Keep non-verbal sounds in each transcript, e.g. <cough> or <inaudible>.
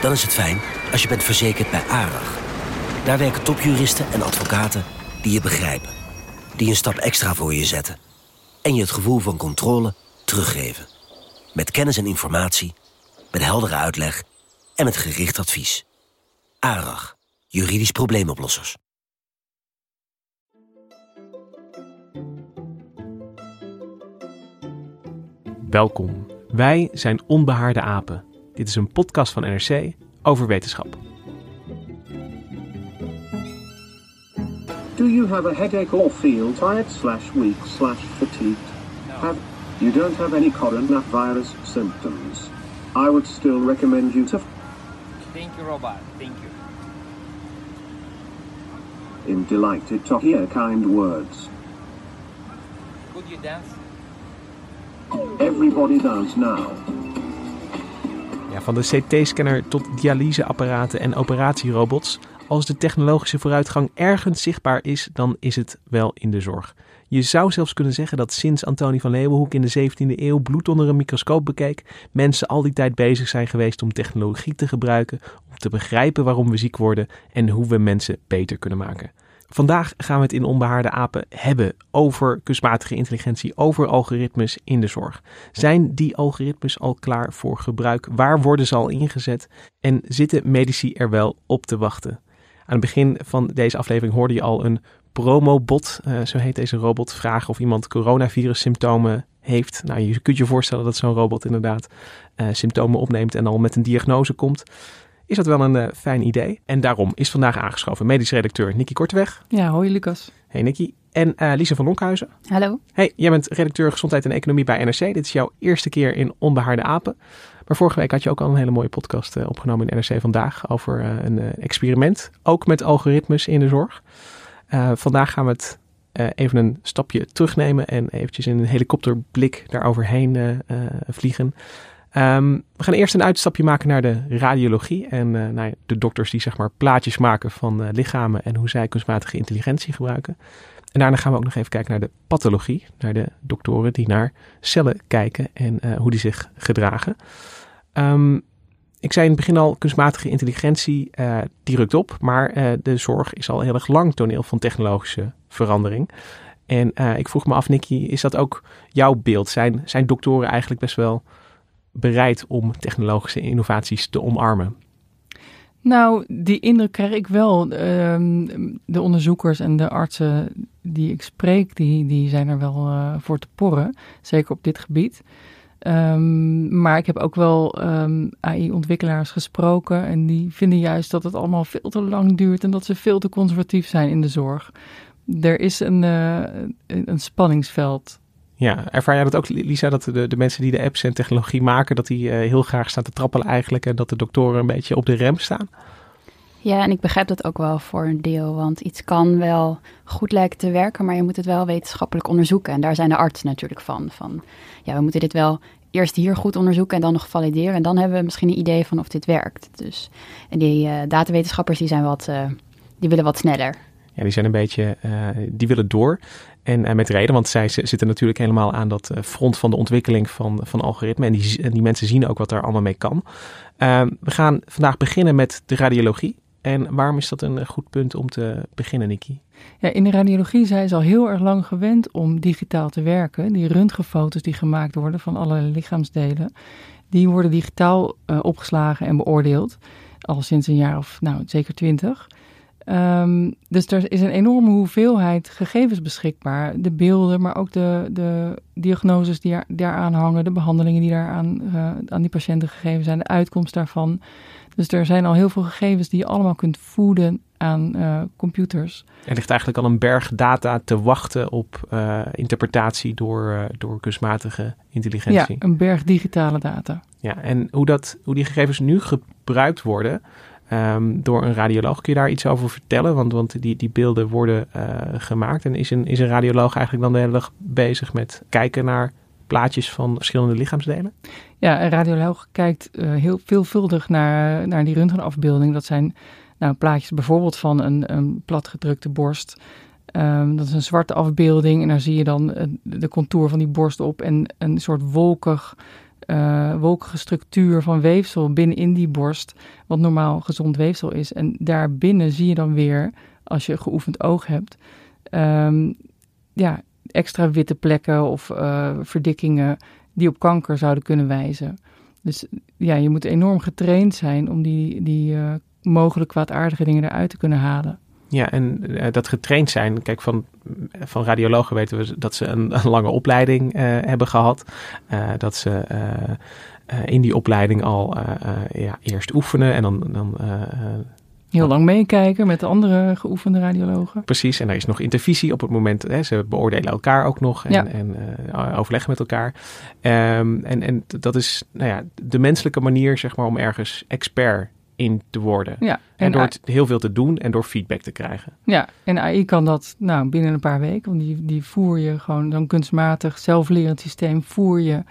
Dan is het fijn als je bent verzekerd bij ARAG. Daar werken topjuristen en advocaten die je begrijpen. Die een stap extra voor je zetten. En je het gevoel van controle teruggeven. Met kennis en informatie, met heldere uitleg en met gericht advies. ARAG, juridisch probleemoplossers. Welkom. Wij zijn Onbehaarde Apen. Dit is een podcast van NRC over wetenschap. Do you have a headache or feel tired slash weak slash fatigued? Have you don't have any coronavirus symptoms? I would still recommend you to Thank you, Robert. Thank you. in delighted to hear kind words. Could you dance? Everybody dance now. Van de CT-scanner tot dialyseapparaten en operatierobots. Als de technologische vooruitgang ergens zichtbaar is, dan is het wel in de zorg. Je zou zelfs kunnen zeggen dat sinds Antonie van Leeuwenhoek in de 17e eeuw bloed onder een microscoop bekeek, mensen al die tijd bezig zijn geweest om technologie te gebruiken, om te begrijpen waarom we ziek worden en hoe we mensen beter kunnen maken. Vandaag gaan we het in Onbehaarde Apen hebben over kunstmatige intelligentie, over algoritmes in de zorg. Zijn die algoritmes al klaar voor gebruik? Waar worden ze al ingezet? En zitten medici er wel op te wachten? Aan het begin van deze aflevering hoorde je al een promobot, eh, zo heet deze robot, vragen of iemand coronavirus symptomen heeft. Nou, je kunt je voorstellen dat zo'n robot inderdaad eh, symptomen opneemt en al met een diagnose komt. Is dat wel een eh, fijn idee? En daarom is vandaag aangeschoven medisch redacteur Nicky Korteweg. Ja, hoi Lucas. Hey Nicky. En eh Lisa van Lonkhuizen. Hallo. Hey, jij bent redacteur gezondheid en economie bij NRC. Dit is jouw eerste keer in Onbehaarde Apen. Maar vorige week had je ook al een hele mooie podcast eh, opgenomen in NRC Vandaag over eh, een eh, experiment. Ook met algoritmes in de zorg. Eh, vandaag gaan we het eh, even een stapje terugnemen en eventjes in een helikopterblik daaroverheen vliegen. Ehm, we gaan eerst een uitstapje maken naar de radiologie en eh, naar de dokters die zeg maar plaatjes maken van eh, lichamen en hoe zij kunstmatige intelligentie gebruiken. En daarna gaan we ook nog even kijken naar de pathologie, naar de doktoren die naar cellen kijken en eh, hoe die zich gedragen. Ehm, ik zei in het begin al, kunstmatige intelligentie, die rukt op, maar de zorg is al heel erg lang toneel van technologische verandering. En ik vroeg me af, Nicky, is dat ook jouw beeld? Zijn, zijn doktoren eigenlijk best wel bereid om technologische innovaties te omarmen? Nou, die indruk krijg ik wel. Ehm, de onderzoekers en de artsen die ik spreek, die, die zijn er wel eh, voor te porren. Zeker op dit gebied. Ehm, maar ik heb ook wel ehm, AI-ontwikkelaars gesproken. En die vinden juist dat het allemaal veel te lang duurt. En dat ze veel te conservatief zijn in de zorg. Er is een, eh, een, een spanningsveld. Ja, ervaar jij dat ook, Lisa, dat de, de mensen die de apps en technologie maken, dat die eh, heel graag staan te trappelen eigenlijk en dat de doktoren een beetje op de rem staan? Ja, en ik begrijp dat ook wel voor een deel, want iets kan wel goed lijken te werken, maar je moet het wel wetenschappelijk onderzoeken. En daar zijn de artsen natuurlijk van. Van ja, we moeten dit wel eerst hier goed onderzoeken en dan nog valideren. En dan hebben we misschien een idee van of dit werkt. Dus en die eh, datawetenschappers die zijn wat, eh, die willen wat sneller. Ja, die zijn een beetje, die willen door. En eh, met reden, want zij zitten natuurlijk helemaal aan dat eh, front van de ontwikkeling van, van algoritmen. En die, en die mensen zien ook wat daar allemaal mee kan. Ehm, we gaan vandaag beginnen met de radiologie. En waarom is dat een eh, goed punt om te beginnen, Nicky? Ja, in de radiologie zijn ze al heel erg lang gewend om digitaal te werken. Die röntgenfoto's die gemaakt worden van allerlei lichaamsdelen, die worden digitaal eh, opgeslagen en beoordeeld. Al sinds een jaar of nou, zeker twintig. Ehm, dus er is een enorme hoeveelheid gegevens beschikbaar. De beelden, maar ook de, de diagnoses die er, daaraan hangen, de behandelingen die daaraan eh, aan die patiënten gegeven zijn, de uitkomst daarvan. Dus er zijn al heel veel gegevens die je allemaal kunt voeden aan eh, computers. Er ligt eigenlijk al een berg data te wachten op eh, interpretatie door, door kunstmatige Ja, intelligentie. een berg digitale data. Ja, en hoe, dat, hoe die gegevens nu gebruikt worden ehm, door een radioloog, kun je daar iets over vertellen? Want, want die, die beelden worden uh, gemaakt. En is een, is een radioloog eigenlijk dan de hele dag bezig met kijken naar plaatjes van verschillende lichaamsdelen? Ja, een radioloog kijkt uh, heel veelvuldig naar, naar die röntgenafbeelding. Dat zijn nou, plaatjes bijvoorbeeld van een, platgedrukte borst. Um, dat is een zwarte afbeelding en daar zie je dan uh, de contour van die borst op en een soort wolkig, uh, wolkige structuur van weefsel binnenin die borst, wat normaal gezond weefsel is. En daarbinnen zie je dan weer, als je geoefend oog hebt, um, ja, extra witte plekken of uh, verdikkingen die op kanker zouden kunnen wijzen. Dus ja, je moet enorm getraind zijn om die, die uh, mogelijk kwaadaardige dingen eruit te kunnen halen. Ja, en uh, dat getraind zijn, kijk, van, van radiologen weten we dat ze een, <laughs> een lange opleiding uh, hebben gehad. Uh, dat ze in die opleiding al ja, eerst oefenen en dan. dan Heel lang meekijken met de andere geoefende radiologen. Precies, en er is nog intervisie op het moment. Hè, ze beoordelen elkaar ook nog en, ja. en overleggen met elkaar. Um, en, en dat is nou ja, de menselijke manier zeg maar, om ergens expert in te worden. Ja, en, en door het heel veel te doen en door feedback te krijgen. Ja, en AI kan dat nou, binnen een paar weken. Want die, die voer je gewoon zo'n kunstmatig zelflerend systeem. Voer je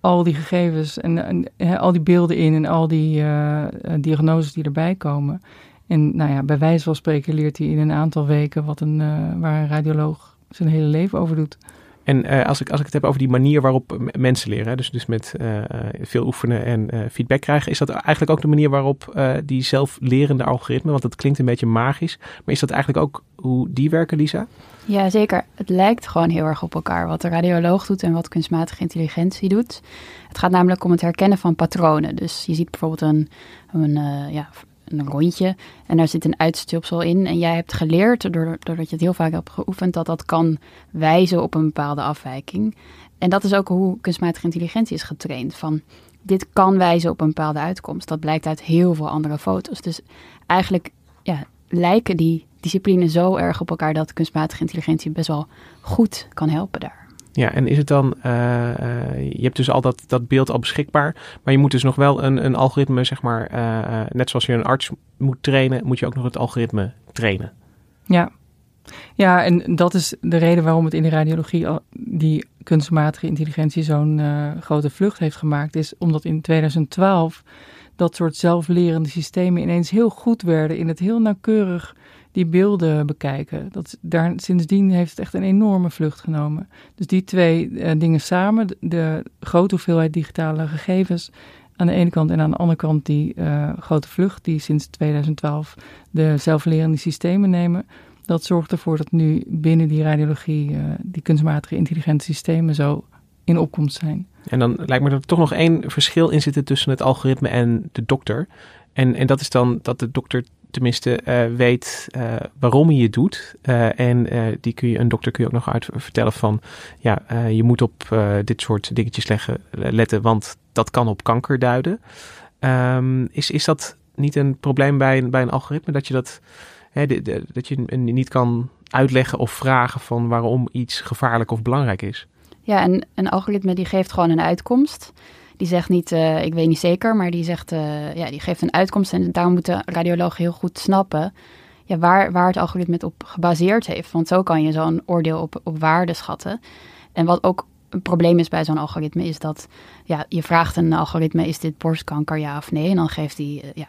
al die gegevens en, al die beelden in en al die uh, diagnoses die erbij komen. En nou ja, bij wijze van spreken leert hij in een aantal weken wat een, uh, waar een radioloog zijn hele leven over doet. En uh, als, ik, als ik het heb over die manier waarop mensen leren, dus, dus met uh, veel oefenen en feedback krijgen, is dat eigenlijk ook de manier waarop die zelflerende algoritmen, want dat klinkt een beetje magisch, maar is dat eigenlijk ook hoe die werken, Lisa? Ja, zeker. Het lijkt gewoon heel erg op elkaar wat de radioloog doet en wat kunstmatige intelligentie doet. Het gaat namelijk om het herkennen van patronen. Dus je ziet bijvoorbeeld een, een ja, een rondje en daar zit een uitstulpsel in. En jij hebt geleerd, doordat je het heel vaak hebt geoefend, dat dat kan wijzen op een bepaalde afwijking. En dat is ook hoe kunstmatige intelligentie is getraind. Van dit kan wijzen op een bepaalde uitkomst. Dat blijkt uit heel veel andere foto's. Dus eigenlijk ja, lijken die disciplines zo erg op elkaar dat kunstmatige intelligentie best wel goed kan helpen daar. Ja, en is het dan, uh, uh, je hebt dus al dat, dat beeld al beschikbaar, maar je moet dus nog wel een, een algoritme, zeg maar, uh, net zoals je een arts moet trainen, moet je ook nog het algoritme trainen. Ja. Ja, en dat is de reden waarom het in de radiologie al, die kunstmatige intelligentie zo'n grote vlucht heeft gemaakt, is omdat in 2012 dat soort zelflerende systemen ineens heel goed werden in het heel nauwkeurig die beelden bekijken. Dat, daar, sindsdien heeft het echt een enorme vlucht genomen. Dus die twee uh, dingen samen, de, grote hoeveelheid digitale gegevens aan de ene kant en aan de andere kant die uh, grote vlucht die sinds 2012 de zelflerende systemen nemen. Dat zorgt ervoor dat nu binnen die radiologie uh, die kunstmatige intelligente systemen zo in opkomst zijn. En dan lijkt me dat er toch nog één verschil in zitten tussen het algoritme en de dokter. En, en dat is dan dat de dokter tenminste uh, weet uh, waarom hij het doet. Uh, en die kun je, een dokter kun je ook nog uit vertellen van, ja, je moet op dit soort dingetjes leggen, letten, want dat kan op kanker duiden. Um, is, is dat niet een probleem bij een, bij een algoritme dat je dat, hè, dat je niet kan uitleggen of vragen van waarom iets gevaarlijk of belangrijk is? Ja, en een algoritme die geeft gewoon een uitkomst. Die zegt niet, uh, ik weet niet zeker, maar die zegt, uh, ja, die geeft een uitkomst. En daarom moet de radioloog heel goed snappen ja, waar, waar het algoritme het op gebaseerd heeft. Want zo kan je zo'n oordeel op, op waarde schatten. En wat ook een probleem is bij zo'n algoritme, is dat ja, je vraagt een algoritme, is dit borstkanker ja of nee? En dan geeft hij uh, ja,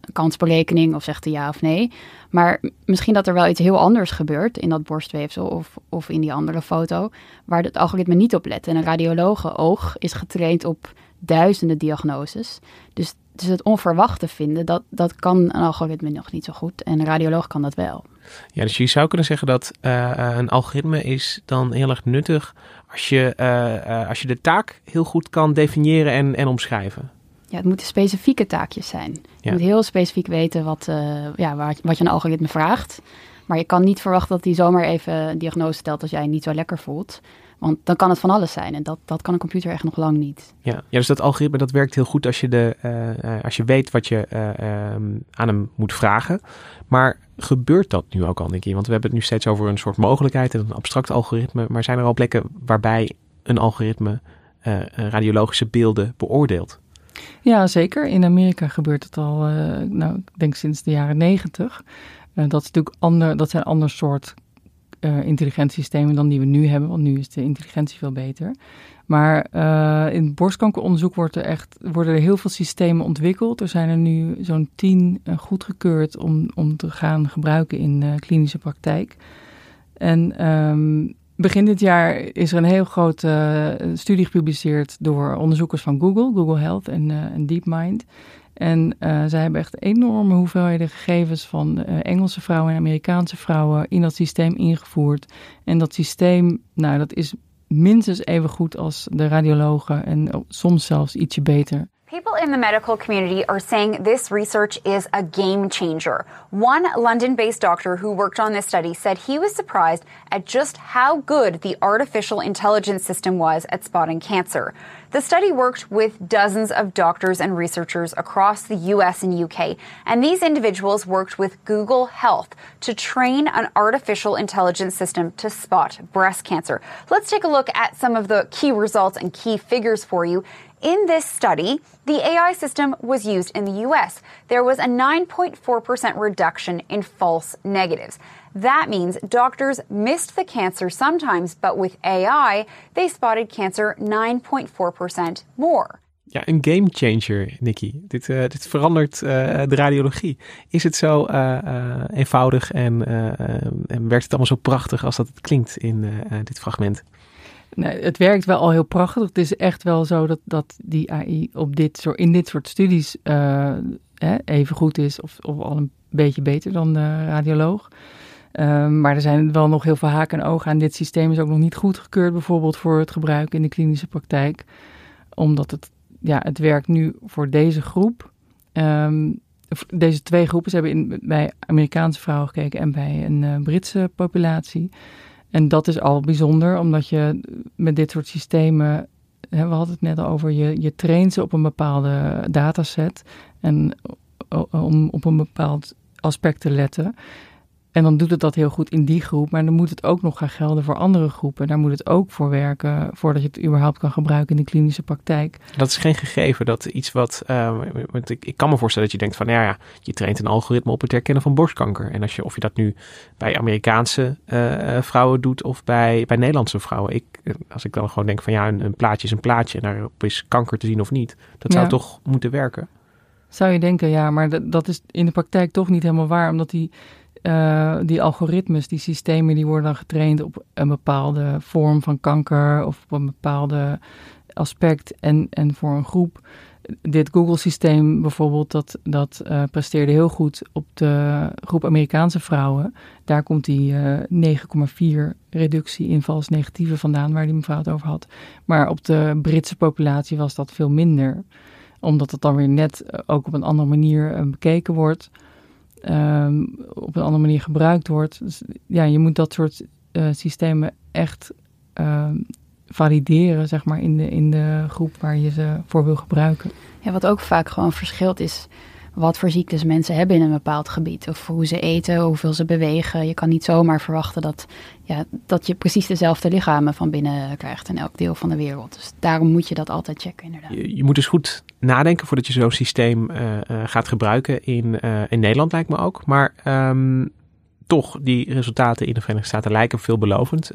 een kansberekening of zegt hij ja of nee. Maar misschien dat er wel iets heel anders gebeurt in dat borstweefsel of, of in die andere foto, waar het algoritme niet op let. En een radiologe-oog is getraind op duizenden diagnoses. Dus, dus het onverwachte vinden, dat, dat kan een algoritme nog niet zo goed. En een radioloog kan dat wel. Ja, dus je zou kunnen zeggen dat uh, een algoritme is dan heel erg nuttig als je, uh, als je de taak heel goed kan definiëren en, en omschrijven. Ja, het moeten specifieke taakjes zijn. Je ja. moet heel specifiek weten wat, ja, wat, wat je een algoritme vraagt. Maar je kan niet verwachten dat hij zomaar even een diagnose stelt als jij je niet zo lekker voelt. Want dan kan het van alles zijn en dat, dat kan een computer echt nog lang niet. Ja, ja dus dat algoritme dat werkt heel goed als je, de, uh, als je weet wat je uh, um, aan hem moet vragen. Maar gebeurt dat nu ook al, Nicky? Want we hebben het nu steeds over een soort mogelijkheid en een abstract algoritme. Maar zijn er al plekken waarbij een algoritme uh, radiologische beelden beoordeelt? Ja, zeker. In Amerika gebeurt het al, uh, nou, ik denk sinds de jaren negentig. Uh, dat, is natuurlijk ander, dat zijn ander soort uh, intelligentiesystemen dan die we nu hebben, want nu is de intelligentie veel beter. Maar uh, in borstkankeronderzoek wordt er echt, worden er heel veel systemen ontwikkeld. Er zijn er nu zo'n tien uh, goedgekeurd om, om te gaan gebruiken in klinische praktijk. En um, begin dit jaar is er een heel grote studie gepubliceerd door onderzoekers van Google, Google Health en, en DeepMind. En uh, zij hebben echt enorme hoeveelheden gegevens van uh, Engelse vrouwen en Amerikaanse vrouwen in dat systeem ingevoerd. En dat systeem, nou, dat is minstens even goed als de radiologen en soms zelfs ietsje beter. People in the medical community are saying this research is a game changer. One London based doctor who worked on this study said he was surprised at just how good the artificial intelligence system was at spotting cancer. The study worked with dozens of doctors and researchers across the US and UK, and these individuals worked with Google Health to train an artificial intelligence system to spot breast cancer. Let's take a look at some of the key results and key figures for you. In this study, the AI system was used in the US. There was a 9.4% reduction in false negatives. That means doctors missed the cancer sometimes, but with AI, they spotted cancer 9.4% more. Ja, een game changer, Nikki. Dit, uh, dit verandert uh, de radiologie. Is het zo uh, eenvoudig en, en, werkt het allemaal zo prachtig als dat het klinkt in dit fragment? Nee, het werkt wel al heel prachtig. Het is echt wel zo dat, dat die AI op dit soort, in dit soort studies hè, even goed is of, of al een beetje beter dan de radioloog. Um, maar er zijn wel nog heel veel haken en ogen aan. Dit systeem is ook nog niet goedgekeurd, bijvoorbeeld voor het gebruik in de klinische praktijk. Omdat het, ja, het werkt nu voor deze groep. Um, deze twee groepen. Ze hebben in, bij Amerikaanse vrouwen gekeken en bij een uh, Britse populatie. En dat is al bijzonder, omdat je met dit soort systemen. We hadden het net al over, je, je traint ze op een bepaalde dataset. En om op een bepaald aspect te letten. En dan doet het dat heel goed in die groep, maar dan moet het ook nog gaan gelden voor andere groepen. Daar moet het ook voor werken voordat je het überhaupt kan gebruiken in de klinische praktijk. Dat is geen gegeven, dat iets wat. Uh, want ik, ik, kan me voorstellen dat je denkt van, nou ja, je traint een algoritme op het herkennen van borstkanker. En als je, of je dat nu bij Amerikaanse uh, vrouwen doet of bij, bij Nederlandse vrouwen. Ik, als ik dan gewoon denk van, ja, een, een plaatje is een plaatje en daarop is kanker te zien of niet. Dat zou ja. toch moeten werken? Zou je denken, ja, maar dat, dat is in de praktijk toch niet helemaal waar, omdat die uh, die algoritmes, die systemen, die worden dan getraind op een bepaalde vorm van kanker of op een bepaalde aspect en, en voor een groep. Dit Google-systeem bijvoorbeeld, dat, dat uh, presteerde heel goed op de groep Amerikaanse vrouwen. Daar komt die uh, 9,4 reductie in vals negatieve vandaan, waar die mevrouw het over had. Maar op de Britse populatie was dat veel minder, omdat het dan weer net ook op een andere manier bekeken wordt um, op een andere manier gebruikt wordt. Dus ja, je moet dat soort uh, systemen echt um, valideren, zeg maar, in de, in de groep waar je ze voor wil gebruiken. Ja, wat ook vaak gewoon verschilt is wat voor ziektes mensen hebben in een bepaald gebied. Of hoe ze eten, hoeveel ze bewegen. Je kan niet zomaar verwachten dat, ja, dat je precies dezelfde lichamen van binnen krijgt in elk deel van de wereld. Dus daarom moet je dat altijd checken, inderdaad. Je, je moet dus goed nadenken voordat je zo'n systeem uh, uh, gaat gebruiken. In, uh, in Nederland lijkt me ook. Maar um, toch, die resultaten in de Verenigde Staten lijken veelbelovend.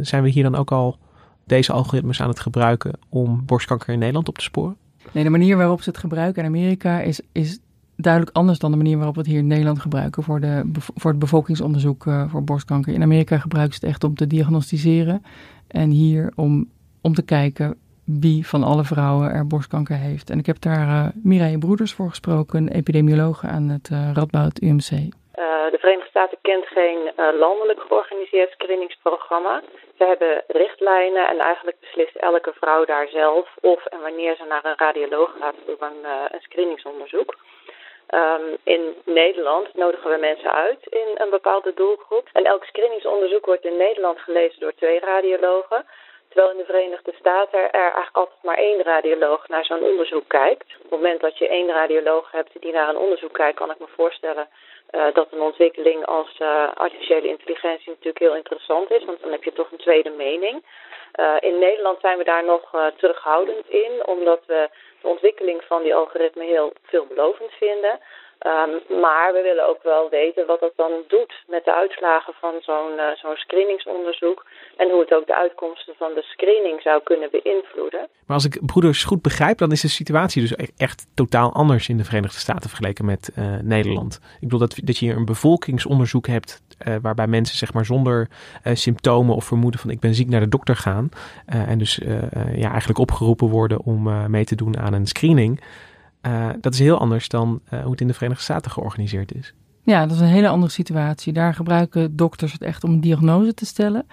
zijn we hier dan ook al deze algoritmes aan het gebruiken om borstkanker in Nederland op te sporen? Nee, de manier waarop ze het gebruiken in Amerika is, is duidelijk anders dan de manier waarop we het hier in Nederland gebruiken voor, de, voor het bevolkingsonderzoek uh, voor borstkanker. In Amerika gebruiken ze het echt om te diagnosticeren en hier om, om te kijken wie van alle vrouwen er borstkanker heeft. En ik heb daar uh, Mireille Broeders voor gesproken, een epidemiologe aan het uh, Radboud UMC. de Verenigde Staten kent geen landelijk georganiseerd screeningsprogramma. Ze hebben richtlijnen en eigenlijk beslist elke vrouw daar zelf of en wanneer ze naar een radioloog gaat voor een, een screeningsonderzoek. Um, in Nederland nodigen we mensen uit in een bepaalde doelgroep. En elk screeningsonderzoek wordt in Nederland gelezen door twee radiologen. Terwijl in de Verenigde Staten er eigenlijk altijd maar één radioloog naar zo'n onderzoek kijkt. Op het moment dat je één radioloog hebt die naar een onderzoek kijkt, kan ik me voorstellen uh, dat een ontwikkeling als uh, artificiële intelligentie natuurlijk heel interessant is. Want dan heb je toch een tweede mening. Uh, in Nederland zijn we daar nog terughoudend in, omdat we de ontwikkeling van die algoritme heel veelbelovend vinden. Um, maar we willen ook wel weten wat dat dan doet met de uitslagen van zo'n uh, zo'n screeningsonderzoek. En hoe het ook de uitkomsten van de screening zou kunnen beïnvloeden. Maar als ik broeders goed begrijp, dan is de situatie dus e-, echt totaal anders in de Verenigde Staten vergeleken met uh, Nederland. Ik bedoel dat, dat je hier een bevolkingsonderzoek hebt uh, waarbij mensen zeg maar zonder symptomen of vermoeden van ik ben ziek naar de dokter gaan. en dus ja, eigenlijk opgeroepen worden om mee te doen aan een screening. Uh, dat is heel anders dan uh, hoe het in de Verenigde Staten georganiseerd is. Ja, dat is een hele andere situatie. Daar gebruiken dokters het echt om een diagnose te stellen.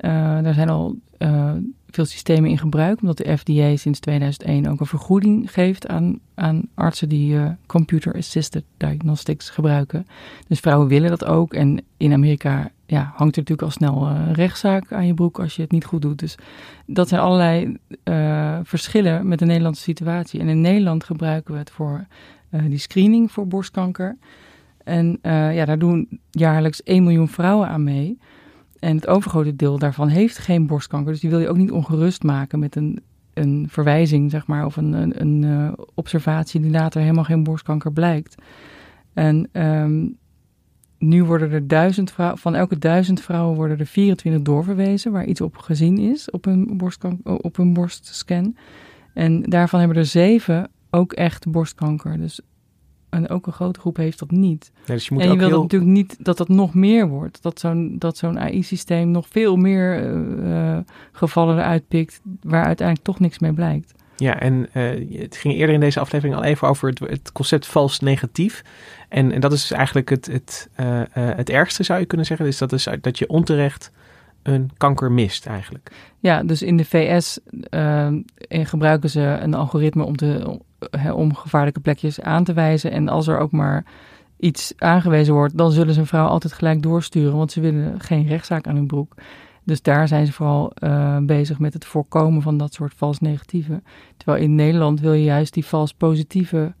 Uh, daar zijn al veel systemen in gebruik, omdat de FDA sinds 2001 ook een vergoeding geeft aan, aan artsen die computer-assisted diagnostics gebruiken. Dus vrouwen willen dat ook. En in Amerika ja, hangt er natuurlijk al snel een rechtszaak aan je broek als je het niet goed doet. Dus dat zijn allerlei uh, verschillen met de Nederlandse situatie. En in Nederland gebruiken we het voor die screening voor borstkanker. En ja, daar doen jaarlijks 1 miljoen vrouwen aan mee. En het overgrote deel daarvan heeft geen borstkanker. Dus die wil je ook niet ongerust maken met een, een verwijzing, zeg maar, of een, een, observatie die later helemaal geen borstkanker blijkt. En um, nu worden er duizend vrouwen, van elke duizend vrouwen worden er 24 doorverwezen waar iets op gezien is op een, op een borstscan. En daarvan hebben er zeven ook echt borstkanker. Dus en ook een grote groep heeft dat niet. dus je moet en je wil heel... natuurlijk niet dat dat nog meer wordt. Dat zo'n, dat zo'n AI-systeem nog veel meer uh, gevallen eruit pikt... waar uiteindelijk toch niks mee blijkt. Ja, en uh, het ging eerder in deze aflevering al even over het, het concept vals negatief. En, en dat is dus eigenlijk het, het, uh, het ergste, zou je kunnen zeggen. Dus dat is dat je onterecht een kanker mist eigenlijk. Ja, dus in de VS gebruiken ze een algoritme om om gevaarlijke plekjes aan te wijzen. En als er ook maar iets aangewezen wordt, dan zullen ze een vrouw altijd gelijk doorsturen, want ze willen geen rechtszaak aan hun broek. Dus daar zijn ze vooral bezig met het voorkomen van dat soort vals negatieve. Terwijl in Nederland wil je juist die vals positieve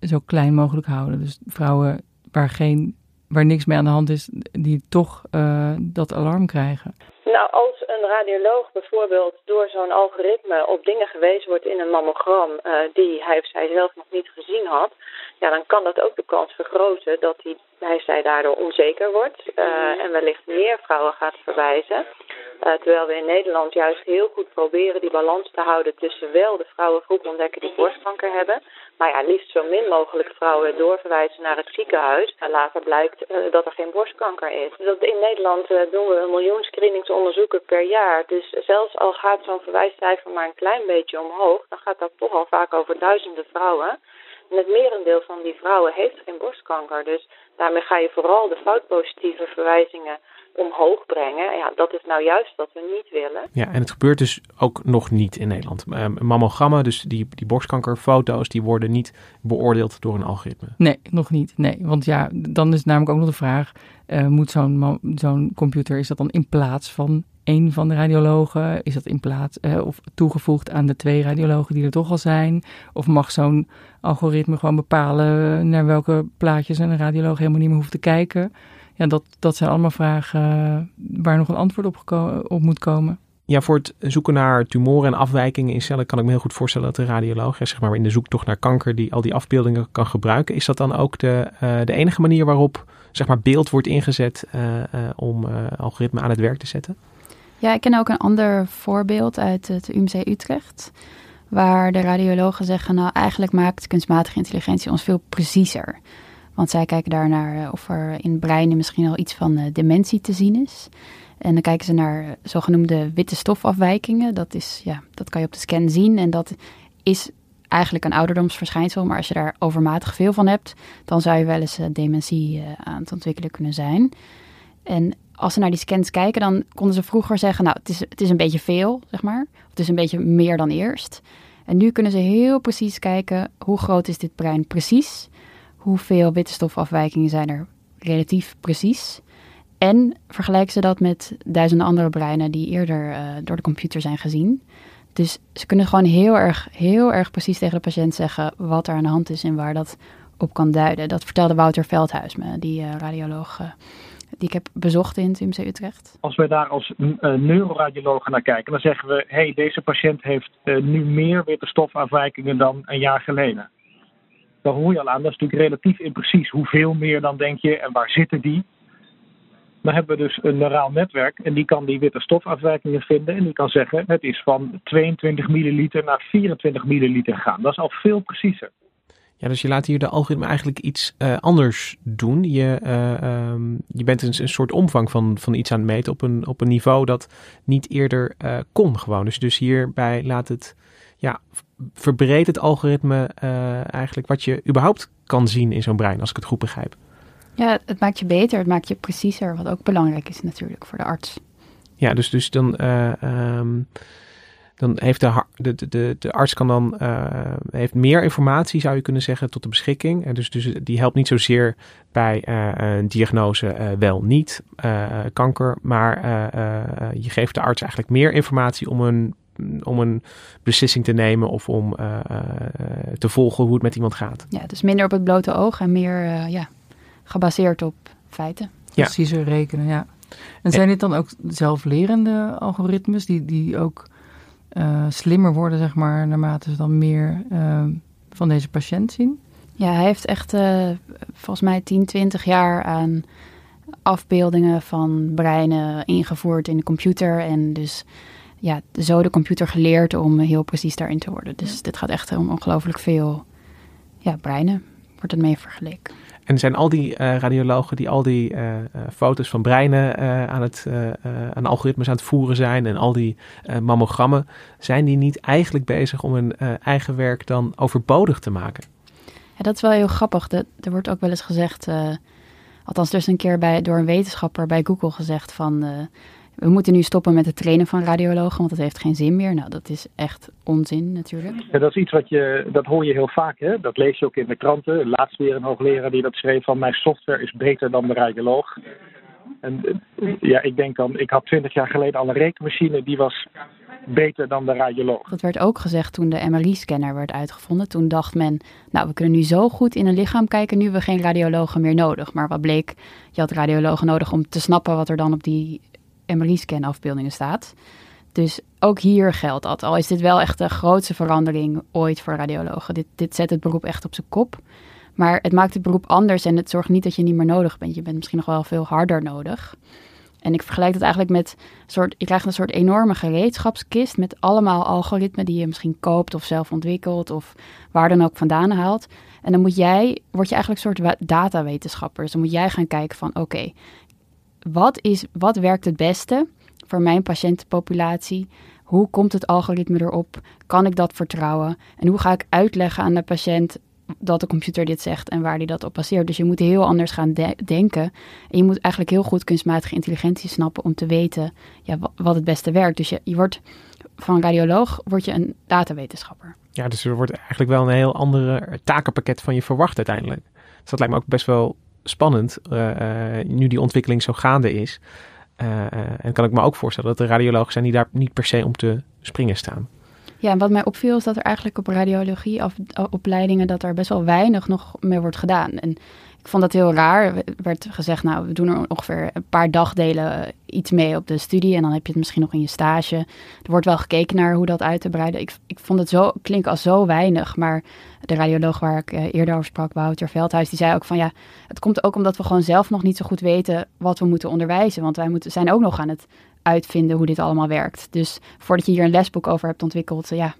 zo klein mogelijk houden. Dus vrouwen waar, geen, waar niks mee aan de hand is, die toch uh, dat alarm krijgen. Nou, als een radioloog bijvoorbeeld door zo'n algoritme op dingen gewezen wordt in een mammogram uh, die hij of zij zelf nog niet gezien had, ja, dan kan dat ook de kans vergroten dat hij, hij zij daardoor onzeker wordt uh, en wellicht meer vrouwen gaat verwijzen. Uh, terwijl we in Nederland juist heel goed proberen die balans te houden tussen wel de vrouwengroep ontdekken die borstkanker hebben, maar ja, liefst zo min mogelijk vrouwen doorverwijzen naar het ziekenhuis. En later blijkt uh, dat er geen borstkanker is. Dus in Nederland doen we een miljoen screeningsonderzoeken per jaar. Dus zelfs al gaat zo'n verwijscijfer maar een klein beetje omhoog, dan gaat dat toch al vaak over duizenden vrouwen. En het merendeel van die vrouwen heeft geen borstkanker. Dus daarmee ga je vooral de foutpositieve verwijzingen omhoog brengen. Ja, dat is nou juist wat we niet willen. Ja, en het gebeurt dus ook nog niet in Nederland. Uh, mammogrammen, dus die, die borstkankerfoto's, die worden niet beoordeeld door een algoritme. Nee, nog niet. Nee, want ja, dan is namelijk ook nog de vraag, uh, moet zo'n zo'n computer, is dat dan in plaats van één van de radiologen? Is dat in plaats uh, of toegevoegd aan de twee radiologen die er toch al zijn? Of mag zo'n algoritme gewoon bepalen naar welke plaatjes een radioloog helemaal niet meer hoeft te kijken? Ja, dat, dat zijn allemaal vragen uh, waar nog een antwoord op, moet komen. Ja, voor het zoeken naar tumoren en afwijkingen in cellen kan ik me heel goed voorstellen dat de radioloog, zeg maar in de zoektocht naar kanker, die al die afbeeldingen kan gebruiken. Is dat dan ook de, uh, de enige manier waarop zeg maar, beeld wordt ingezet uh, om algoritme aan het werk te zetten? Ja, ik ken ook een ander voorbeeld uit het UMC Utrecht. Waar de radiologen zeggen, nou eigenlijk maakt kunstmatige intelligentie ons veel preciezer. Want zij kijken daar naar of er in breinen misschien al iets van uh, dementie te zien is. En dan kijken ze naar zogenoemde witte stofafwijkingen. Dat, is, ja, dat kan je op de scan zien. En dat is eigenlijk een ouderdomsverschijnsel. Maar als je daar overmatig veel van hebt, dan zou je wel eens dementie aan het ontwikkelen kunnen zijn. En als ze naar die scans kijken, dan konden ze vroeger zeggen: Nou, het is, het is een beetje veel, zeg maar. Het is een beetje meer dan eerst. En nu kunnen ze heel precies kijken hoe groot is dit brein precies. Hoeveel witte stofafwijkingen zijn er relatief precies. En vergelijken ze dat met duizenden andere breinen die eerder uh, door de computer zijn gezien. Dus ze kunnen gewoon heel erg, heel erg precies tegen de patiënt zeggen wat er aan de hand is en waar dat op kan duiden. Dat vertelde Wouter Veldhuis me, die uh, radioloog uh, die ik heb bezocht in het UMC Utrecht. Als wij daar als uh, neuroradiologen naar kijken, dan zeggen we: hé, hey, deze patiënt heeft nu meer witte stofafwijkingen dan een jaar geleden. Dan hoor je al aan, dat is natuurlijk relatief imprecies. Hoeveel meer dan denk je en waar zitten die? Dan hebben we dus een neuraal netwerk en die kan die witte stofafwijkingen vinden en die kan zeggen het is van 22 milliliter naar 24 milliliter gaan. Dat is al veel preciezer. Ja, dus je laat hier de algoritme eigenlijk iets uh, anders doen. Je, uh, um, je bent een, een, soort omvang van, van iets aan het meten op een, op een niveau dat niet eerder uh, kon gewoon. Dus, dus hierbij laat het, ja, verbreedt het algoritme eigenlijk wat je überhaupt kan zien in zo'n brein, als ik het goed begrijp. Ja, het maakt je beter, het maakt je preciezer, wat ook belangrijk is natuurlijk voor de arts. Ja, dus, dus dan, um, dan heeft de, de, de, de arts kan dan, uh, heeft meer informatie, zou je kunnen zeggen, tot de beschikking. En dus, dus die helpt niet zozeer bij uh, een diagnose wel niet kanker, maar je geeft de arts eigenlijk meer informatie om een om een beslissing te nemen of om te volgen hoe het met iemand gaat. Ja, dus minder op het blote oog en meer ja, gebaseerd op feiten. Ja. Preciezer rekenen, ja. En zijn dit dan ook zelflerende algoritmes die, die ook uh, slimmer worden, zeg maar, naarmate ze dan meer uh, van deze patiënt zien? Ja, hij heeft echt uh, volgens mij 10, 20 jaar aan afbeeldingen van breinen ingevoerd in de computer. En dus ja, zo de computer geleerd om heel precies daarin te worden. Dus ja. dit gaat echt om ongelooflijk veel ja, breinen, wordt het mee vergeleken. En zijn al die uh, radiologen die al die uh, uh, foto's van breinen aan, het, aan algoritmes aan het voeren zijn en al die mammogrammen, zijn die niet eigenlijk bezig om hun eigen werk dan overbodig te maken? Ja, dat is wel heel grappig. Er wordt ook wel eens gezegd, althans dus een keer bij, door een wetenschapper bij Google gezegd van we moeten nu stoppen met het trainen van radiologen, want dat heeft geen zin meer. Nou, dat is echt onzin natuurlijk. Ja, dat is iets wat je, dat hoor je heel vaak, hè? dat lees je ook in de kranten. Laatst weer een hoogleraar die dat schreef van mijn software is beter dan de radioloog. En ja, ik denk dan, ik had twintig jaar geleden al een rekenmachine die was beter dan de radioloog. Dat werd ook gezegd toen de MRI-scanner werd uitgevonden. Toen dacht men, nou we kunnen nu zo goed in een lichaam kijken, nu hebben we geen radiologen meer nodig. Maar wat bleek, je had radiologen nodig om te snappen wat er dan op die MRI-scan afbeeldingen staat. Dus ook hier geldt dat. Al is dit wel echt de grootste verandering ooit voor radiologen. Dit, dit zet het beroep echt op zijn kop. Maar het maakt het beroep anders en het zorgt niet dat je niet meer nodig bent. Je bent misschien nog wel veel harder nodig. En ik vergelijk het eigenlijk met soort, je krijgt een soort enorme gereedschapskist met allemaal algoritmen die je misschien koopt of zelf ontwikkelt of waar dan ook vandaan haalt. En dan moet jij, word je eigenlijk een soort datawetenschapper. Dus dan moet jij gaan kijken van oké, wat, is, wat werkt het beste voor mijn patiëntenpopulatie? Hoe komt het algoritme erop? Kan ik dat vertrouwen? En hoe ga ik uitleggen aan de patiënt dat de computer dit zegt en waar die dat op baseert? Dus je moet heel anders gaan de denken. En je moet eigenlijk heel goed kunstmatige intelligentie snappen om te weten ja, wat het beste werkt. Dus je, wordt van radioloog word je een datawetenschapper. Ja, dus er wordt eigenlijk wel een heel andere takenpakket van je verwacht uiteindelijk. Dus dat lijkt me ook best wel spannend, uh, nu die ontwikkeling zo gaande is. Uh, en kan ik me ook voorstellen dat er radiologen zijn die daar niet per se om te springen staan. Ja, en wat mij opviel is dat er eigenlijk op radiologieopleidingen dat er best wel weinig nog mee wordt gedaan. En ik vond dat heel raar. Er werd gezegd, nou, we doen er ongeveer een paar dagdelen iets mee op de studie. En dan heb je het misschien nog in je stage. Er wordt wel gekeken naar hoe dat uit te breiden. Ik, ik vond het zo, klinken als zo weinig. Maar de radioloog waar ik eh, eerder over sprak, Wouter Veldhuis, die zei ook van ja, het komt ook omdat we gewoon zelf nog niet zo goed weten wat we moeten onderwijzen. Want wij moeten, zijn ook nog aan het uitvinden hoe dit allemaal werkt. Dus voordat je hier een lesboek over hebt ontwikkeld, ja,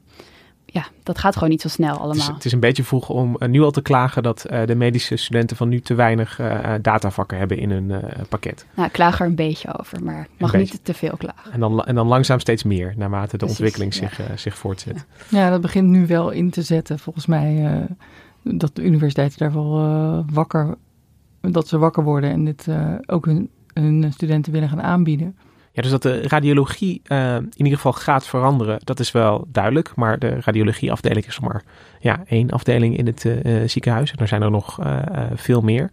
ja, dat gaat gewoon niet zo snel allemaal. Het is, het is een beetje vroeg om uh, nu al te klagen dat uh, de medische studenten van nu te weinig uh, datavakken hebben in hun pakket. Nou, ik klaag er een beetje over, maar mag niet te veel klagen. En dan, en dan langzaam steeds meer, naarmate de Precies, ontwikkeling ja. zich, zich voortzet. Ja. ja. dat begint nu wel in te zetten, volgens mij, dat de universiteiten daar wel wakker, dat ze wakker worden en dit ook hun, hun studenten willen gaan aanbieden. Ja, dus dat de radiologie uh, in ieder geval gaat veranderen, dat is wel duidelijk. Maar de radiologieafdeling is maar ja, één afdeling in het uh, ziekenhuis. En er zijn er nog veel meer.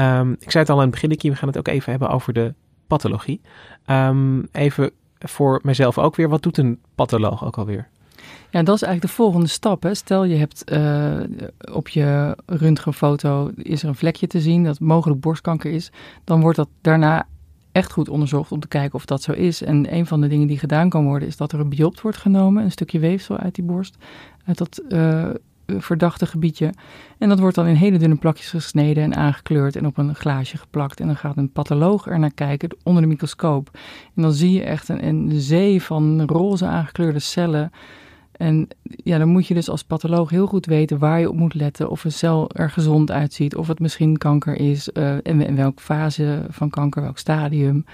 Um, ik zei het al aan het begin, we gaan het ook even hebben over de pathologie. Ehm, even voor mezelf ook weer, wat doet een patholoog ook alweer? Ja, dat is eigenlijk de volgende stap. Hè. Stel je hebt op je röntgenfoto is er een vlekje te zien dat mogelijk borstkanker is. Dan wordt dat daarna echt goed onderzocht om te kijken of dat zo is. En een van de dingen die gedaan kan worden is dat er een biopt wordt genomen, een stukje weefsel uit die borst, uit dat uh, verdachte gebiedje. En dat wordt dan in hele dunne plakjes gesneden en aangekleurd en op een glaasje geplakt. En dan gaat een patholoog er naar kijken onder de microscoop. En dan zie je echt een, een zee van roze aangekleurde cellen en ja, dan moet je dus als patholoog heel goed weten waar je op moet letten. Of een cel er gezond uitziet, of het misschien kanker is, uh, en in welke fase van kanker, welk stadium.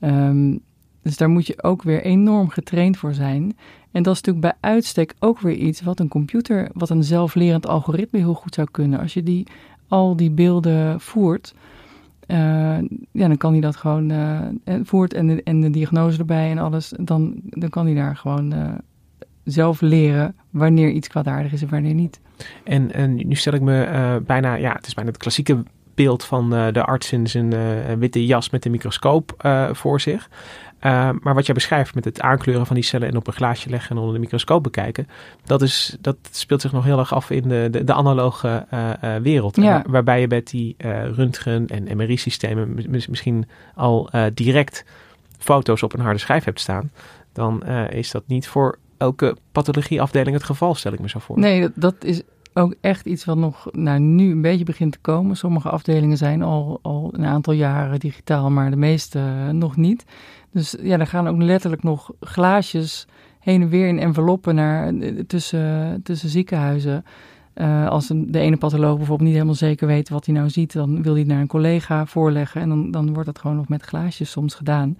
Um, dus daar moet je ook weer enorm getraind voor zijn. En dat is natuurlijk bij uitstek ook weer iets wat een computer, wat een zelflerend algoritme heel goed zou kunnen. Als je die, al die beelden voert, uh, ja, dan kan hij dat gewoon uh, voert en de, en de diagnose erbij en alles. Dan, dan kan hij daar gewoon zelf leren wanneer iets kwaadaardig is en wanneer niet. En, en nu stel ik me uh, bijna, ja, het is bijna het klassieke beeld van uh, de arts in zijn uh, witte jas met een microscoop voor zich. maar wat jij beschrijft met het aankleuren van die cellen en op een glaasje leggen en onder de microscoop bekijken, dat, is, dat speelt zich nog heel erg af in de, de, de analoge wereld. Ja. waarbij je met die röntgen- en MRI-systemen misschien al direct foto's op een harde schijf hebt staan. Dan is dat niet voor elke pathologieafdeling het geval, stel ik me zo voor. Nee, dat, is ook echt iets wat nog nou, nu een beetje begint te komen. Sommige afdelingen zijn al, al een aantal jaren digitaal, maar de meeste uh, nog niet. Dus ja, er gaan ook letterlijk nog glaasjes heen en weer in enveloppen naar, tussen, tussen ziekenhuizen. Uh, als de ene patholoog bijvoorbeeld niet helemaal zeker weet wat hij nou ziet, dan wil hij het naar een collega voorleggen. En dan, dan wordt dat gewoon nog met glaasjes soms gedaan.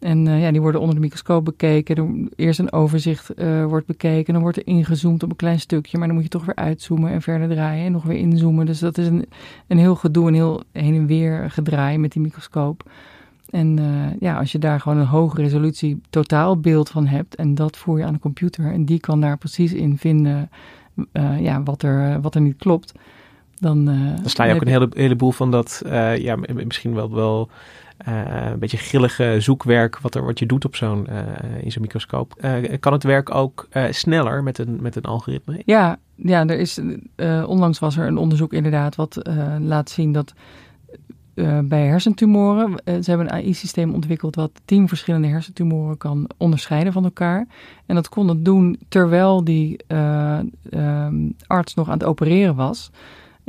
En uh, ja, die worden onder de microscoop bekeken. Er, eerst een overzicht uh, wordt bekeken. Dan wordt er ingezoomd op een klein stukje. Maar dan moet je toch weer uitzoomen en verder draaien. En nog weer inzoomen. Dus dat is een, een heel gedoe, een heel heen en weer gedraai met die microscoop. En uh, ja, als je daar gewoon een hoge resolutie totaalbeeld van hebt. En dat voer je aan de computer. En die kan daar precies in vinden ja, wat, er, wat er niet klopt. Dan, dan sla je ook een hele, heleboel van dat, ja, misschien wel, wel een beetje grillige zoekwerk wat, er, wat je doet op zo'n, uh, in zo'n microscoop. Kan het werk ook sneller met een, met een algoritme? Ja, ja er is, onlangs was er een onderzoek inderdaad wat laat zien dat bij hersentumoren, ze hebben een AI-systeem ontwikkeld wat tien verschillende hersentumoren kan onderscheiden van elkaar. En dat kon het doen terwijl die arts nog aan het opereren was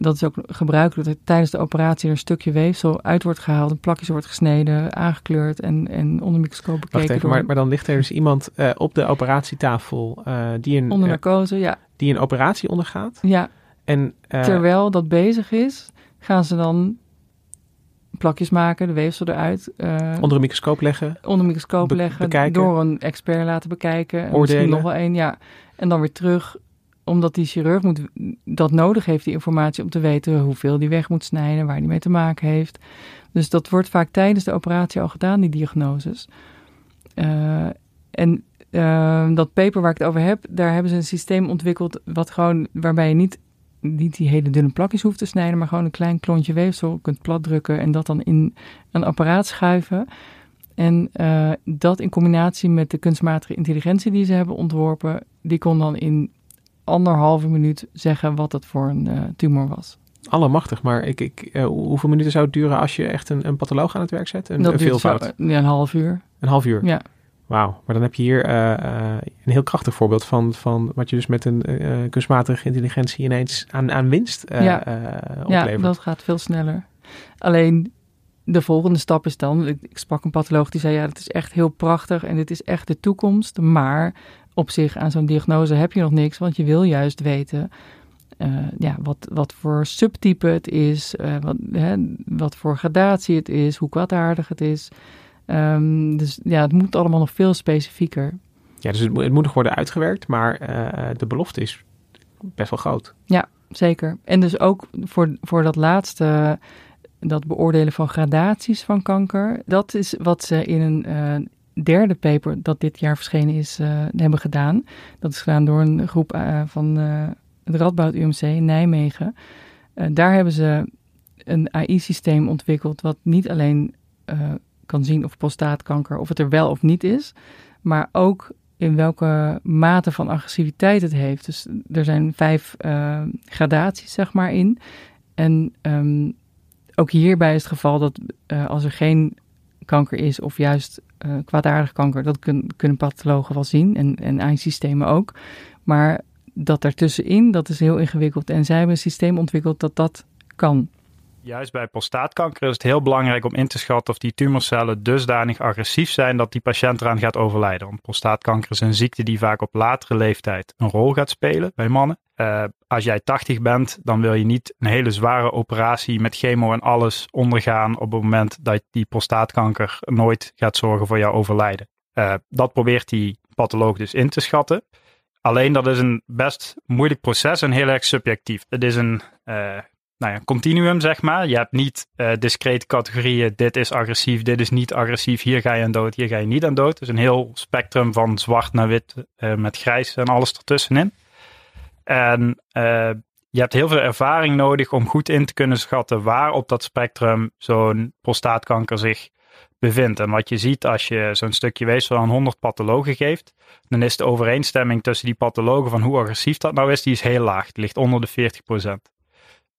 dat is ook gebruikelijk dat tijdens de operatie er een stukje weefsel uit wordt gehaald, een plakje wordt gesneden, aangekleurd en, en onder microscoop bekeken. Wacht even, maar, maar, dan ligt er dus iemand uh, op de operatietafel uh, die een onder narcose, ja. die een operatie ondergaat. Ja. En uh, terwijl dat bezig is, gaan ze dan plakjes maken, de weefsel eruit. onder een microscoop leggen. Onder een microscoop be leggen, bekijken. door een expert laten bekijken. Oordelen. Misschien nog wel één, ja. En dan weer terug omdat die chirurg moet, dat nodig heeft, die informatie, om te weten hoeveel die weg moet snijden, waar die mee te maken heeft. Dus dat wordt vaak tijdens de operatie al gedaan, die diagnoses. Uh, en uh, dat paper waar ik het over heb, daar hebben ze een systeem ontwikkeld wat gewoon, waarbij je niet, die hele dunne plakjes hoeft te snijden, maar gewoon een klein klontje weefsel kunt platdrukken en dat dan in een apparaat schuiven. En uh, dat in combinatie met de kunstmatige intelligentie die ze hebben ontworpen, die kon dan in anderhalve minuut zeggen wat het voor een uh, tumor was. Allemachtig, maar ik, ik, uh, hoeveel minuten zou het duren als je echt een, een patholoog aan het werk zet? Een, dat een veelvoud? Zo, ja, een half uur. Een half uur? Ja. Wauw, maar dan heb je hier uh, een heel krachtig voorbeeld van, van wat je dus met een kunstmatige intelligentie ineens aan, aan winst ja. oplevert. Ja, dat gaat veel sneller. Alleen de volgende stap is dan, ik, ik sprak een patholoog die zei ja, het is echt heel prachtig en dit is echt de toekomst, maar op zich aan zo'n diagnose heb je nog niks, want je wil juist weten uh, ja, wat, wat voor subtype het is, uh, wat, hè, wat voor gradatie het is, hoe kwaadaardig het is. Um, dus ja, het moet allemaal nog veel specifieker. Ja, dus het, het moet nog worden uitgewerkt, maar uh, de belofte is best wel groot. Ja, zeker. En dus ook voor, voor dat laatste, dat beoordelen van gradaties van kanker, dat is wat ze in een derde paper dat dit jaar verschenen is, uh, hebben gedaan. Dat is gedaan door een groep uh, van uh, het Radboud UMC in Nijmegen. daar hebben ze een AI-systeem ontwikkeld wat niet alleen kan zien of prostaatkanker, of het er wel of niet is. Maar ook in welke mate van agressiviteit het heeft. Dus er zijn vijf gradaties, zeg maar, in. En um, ook hierbij is het geval dat als er geen kanker is, of juist uh, kwaadaardig kanker, dat kun, kunnen pathologen wel zien en, en eindsystemen ook. Maar dat daartussenin, dat is heel ingewikkeld. En zij hebben een systeem ontwikkeld dat dat kan. Juist bij prostaatkanker is het heel belangrijk om in te schatten of die tumorcellen dusdanig agressief zijn dat die patiënt eraan gaat overlijden. Want prostaatkanker is een ziekte die vaak op latere leeftijd een rol gaat spelen bij mannen. Uh, als jij 80 bent, dan wil je niet een hele zware operatie met chemo en alles ondergaan op het moment dat die prostaatkanker nooit gaat zorgen voor jouw overlijden. Uh, dat probeert die patholoog dus in te schatten. Alleen dat is een best moeilijk proces en heel erg subjectief. Het is een uh, nou ja, continuum, zeg maar. Je hebt niet uh, discrete categorieën. Dit is agressief, dit is niet agressief. Hier ga je aan dood, hier ga je niet aan dood. Dus een heel spectrum van zwart naar wit uh, met grijs en alles ertussenin. En uh, je hebt heel veel ervaring nodig om goed in te kunnen schatten waar op dat spectrum zo'n prostaatkanker zich bevindt. En wat je ziet als je zo'n stukje weefsel aan 100 pathologen geeft, dan is de overeenstemming tussen die pathologen van hoe agressief dat nou is, die is heel laag. Die ligt onder de 40%.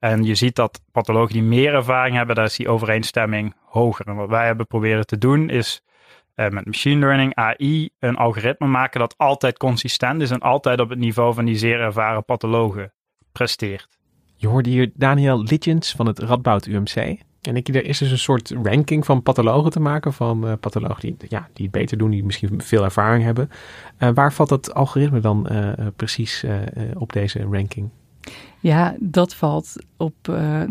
En je ziet dat pathologen die meer ervaring hebben, daar is die overeenstemming hoger. En wat wij hebben proberen te doen is uh, met machine learning, AI, een algoritme maken dat altijd consistent is en altijd op het niveau van die zeer ervaren pathologen presteert. Je hoorde hier Daniel Litjens van het Radboud UMC. En ik, er is dus een soort ranking van pathologen te maken, van uh, pathologen die, ja, die het beter doen, die misschien veel ervaring hebben. Uh, waar valt dat algoritme dan precies op deze ranking? Ja, dat valt op, uh,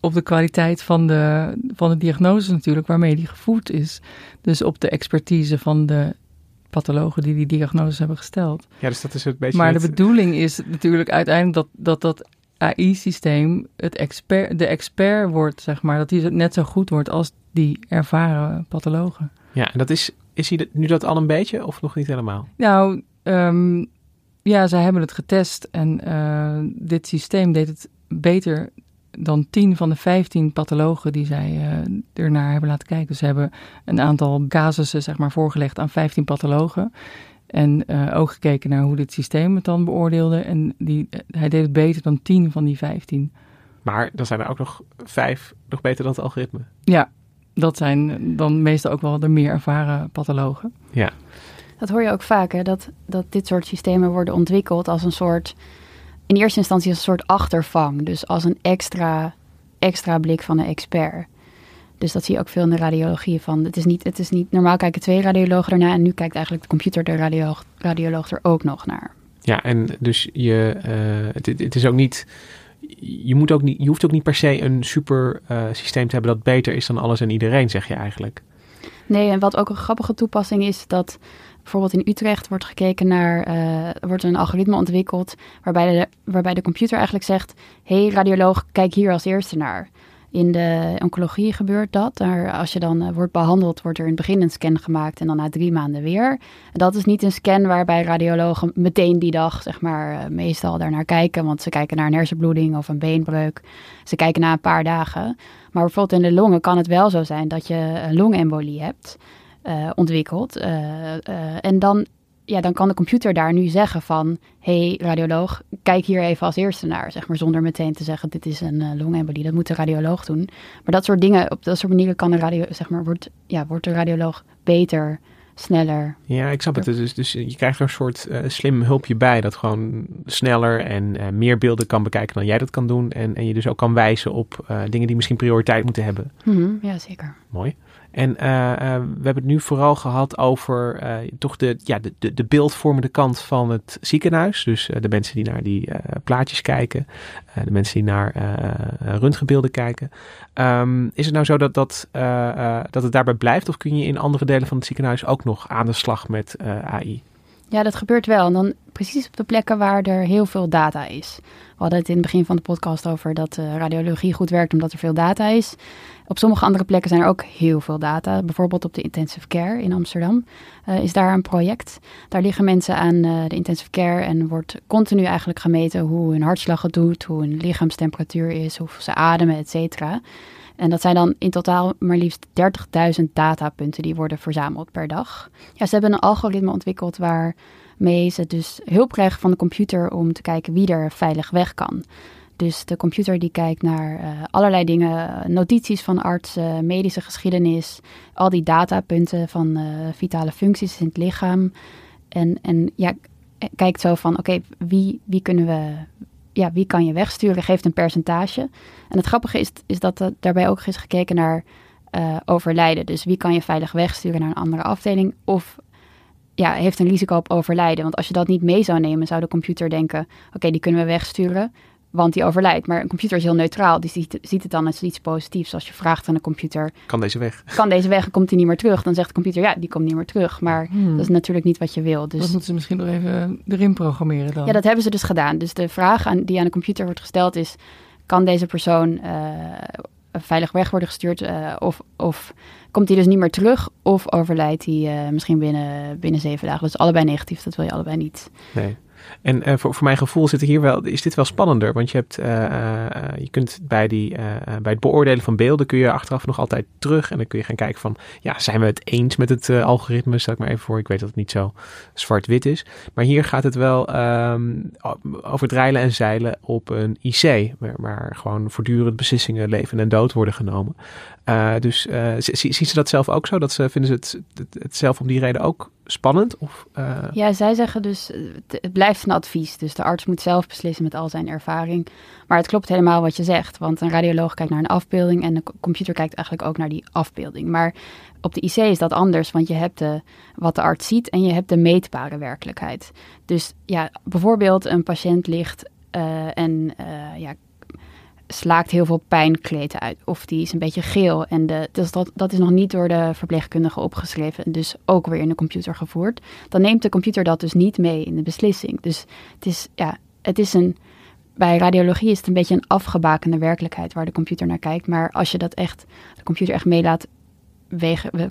op de kwaliteit van de, van de diagnose natuurlijk, waarmee die gevoed is. Dus op de expertise van de pathologen die die diagnose hebben gesteld. Ja, dus dat is het beetje. Maar de bedoeling is natuurlijk uiteindelijk dat dat, dat AI-systeem het expert, de expert wordt, zeg maar. Dat hij net zo goed wordt als die ervaren pathologen. Ja, en dat is, is hij nu dat al een beetje of nog niet helemaal? Nou, um, ja, zij hebben het getest en uh, dit systeem deed het beter dan 10 van de 15 pathologen die zij uh, ernaar hebben laten kijken. Dus ze hebben een aantal casussen zeg maar, voorgelegd aan 15 pathologen. En uh, ook gekeken naar hoe dit systeem het dan beoordeelde. En die, hij deed het beter dan 10 van die 15. Maar dan zijn er ook nog vijf nog beter dan het algoritme. Ja, dat zijn dan meestal ook wel de meer ervaren pathologen. Ja. Dat hoor je ook vaak, hè? Dat, dat dit soort systemen worden ontwikkeld als een soort, in eerste instantie als een soort achtervang. Dus als een extra, extra blik van een expert. Dus dat zie je ook veel in de radiologie van. Het is niet, het is niet normaal kijken twee radiologen ernaar en nu kijkt eigenlijk de computer de radioloog, radioloog er ook nog naar. Ja, en dus je, uh, het, het is ook niet je, moet ook niet, je hoeft ook niet per se een super uh, systeem te hebben dat beter is dan alles en iedereen, zeg je eigenlijk. Nee, en wat ook een grappige toepassing is, dat bijvoorbeeld in Utrecht wordt gekeken naar, uh, wordt een algoritme ontwikkeld waarbij de, waarbij de computer eigenlijk zegt, hey radioloog, kijk hier als eerste naar. In de oncologie gebeurt dat. Daar, als je dan uh, wordt behandeld, wordt er in het begin een scan gemaakt en dan na drie maanden weer. Dat is niet een scan waarbij radiologen meteen die dag, zeg maar, uh, meestal daarnaar kijken. Want ze kijken naar een hersenbloeding of een beenbreuk. Ze kijken na een paar dagen. Maar bijvoorbeeld in de longen kan het wel zo zijn dat je een longembolie hebt uh, ontwikkeld. en dan ja, dan kan de computer daar nu zeggen van... hey, radioloog, kijk hier even als eerste naar. Zeg maar, zonder meteen te zeggen, dit is een longembolie. Dat moet de radioloog doen. Maar dat soort dingen, op dat soort manieren kan de radio, zeg maar, wordt, ja, wordt de radioloog beter, sneller. Ja, ik snap het. Dus, dus je krijgt er een soort uh, slim hulpje bij... dat gewoon sneller en uh, meer beelden kan bekijken dan jij dat kan doen. En, en je dus ook kan wijzen op dingen die misschien prioriteit moeten hebben. Mm -hmm, ja, zeker. Mooi. En uh, uh, we hebben het nu vooral gehad over uh, toch de, ja, de, de, de beeldvormende kant van het ziekenhuis. Dus de mensen die naar die plaatjes kijken, de mensen die naar röntgenbeelden kijken. Um, is het nou zo dat, dat, dat het daarbij blijft of kun je in andere delen van het ziekenhuis ook nog aan de slag met AI? Ja, dat gebeurt wel. En dan precies op de plekken waar er heel veel data is. We hadden het in het begin van de podcast over dat radiologie goed werkt omdat er veel data is. Op sommige andere plekken zijn er ook heel veel data. Bijvoorbeeld op de intensive care in Amsterdam uh, is daar een project. Daar liggen mensen aan uh, de intensive care en wordt continu eigenlijk gemeten hoe hun hartslag het doet, hoe hun lichaamstemperatuur is, hoe ze ademen, et cetera. En dat zijn dan in totaal maar liefst 30.000 datapunten die worden verzameld per dag. Ja, ze hebben een algoritme ontwikkeld waarmee ze dus hulp krijgen van de computer om te kijken wie er veilig weg kan. Dus de computer die kijkt naar uh, allerlei dingen, notities van artsen, medische geschiedenis, al die datapunten van uh, vitale functies in het lichaam. En, en ja, kijkt zo van, oké, wie, wie kunnen we, ja, wie kan je wegsturen? Geeft een percentage. En het grappige is, is dat er daarbij ook is gekeken naar overlijden. Dus wie kan je veilig wegsturen naar een andere afdeling? Of ja, heeft een risico op overlijden. Want als je dat niet mee zou nemen, zou de computer denken: oké, die kunnen we wegsturen want die overlijdt. Maar een computer is heel neutraal. Die ziet, ziet het dan als iets positiefs. Als je vraagt aan een computer... Kan deze weg? Kan deze weg en komt hij niet meer terug? Dan zegt de computer, ja, die komt niet meer terug. Maar hmm. dat is natuurlijk niet wat je wil. Dus... Dat moeten ze misschien nog even erin programmeren dan. Ja, dat hebben ze dus gedaan. Dus de vraag aan, die aan de computer wordt gesteld is... Kan deze persoon uh, veilig weg worden gestuurd? Uh, of, of komt hij dus niet meer terug? Of overlijdt hij uh, misschien binnen, binnen zeven dagen? Dus allebei negatief, dat wil je allebei niet. Nee. En uh, voor, voor mijn gevoel zit hier wel, is dit wel spannender. Want je, hebt, uh, uh, je kunt bij, die, bij het beoordelen van beelden kun je achteraf nog altijd terug. En dan kun je gaan kijken van, ja, zijn we het eens met het algoritme? Stel ik maar even voor. Ik weet dat het niet zo zwart-wit is. Maar hier gaat het wel um, over dreilen en zeilen op een IC. Waar, waar gewoon voortdurend beslissingen leven en dood worden genomen. Dus zien ze dat zelf ook zo? Dat ze, vinden ze het, het, zelf om die reden ook spannend? Of, uh... Ja, zij zeggen dus, het blijft een advies. Dus de arts moet zelf beslissen met al zijn ervaring. Maar het klopt helemaal wat je zegt. Want een radioloog kijkt naar een afbeelding en de computer kijkt eigenlijk ook naar die afbeelding. Maar op de IC is dat anders, want je hebt de, wat de arts ziet en je hebt de meetbare werkelijkheid. Dus ja, bijvoorbeeld een patiënt ligt en ja, slaakt heel veel pijnkleten uit. Of die is een beetje geel. En de, dus dat, dat is nog niet door de verpleegkundige opgeschreven. Dus ook weer in de computer gevoerd. Dan neemt de computer dat dus niet mee in de beslissing. Dus het is, ja, het is een. Bij radiologie is het een beetje een afgebakende werkelijkheid waar de computer naar kijkt. Maar als je dat echt, de computer echt mee laat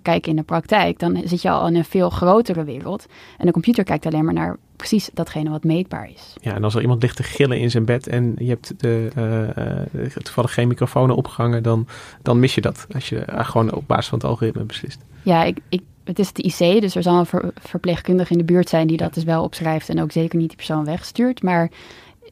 kijken in de praktijk, dan zit je al in een veel grotere wereld. En de computer kijkt alleen maar naar precies datgene wat meetbaar is. Ja, en als er iemand ligt te gillen in zijn bed en je hebt de, uh, toevallig geen microfoon opgehangen, dan, dan mis je dat. Als je uh, gewoon op basis van het algoritme beslist. Ja, ik, ik, het is de IC, dus er zal een ver, verpleegkundige in de buurt zijn die dat dus wel opschrijft en ook zeker niet die persoon wegstuurt. Maar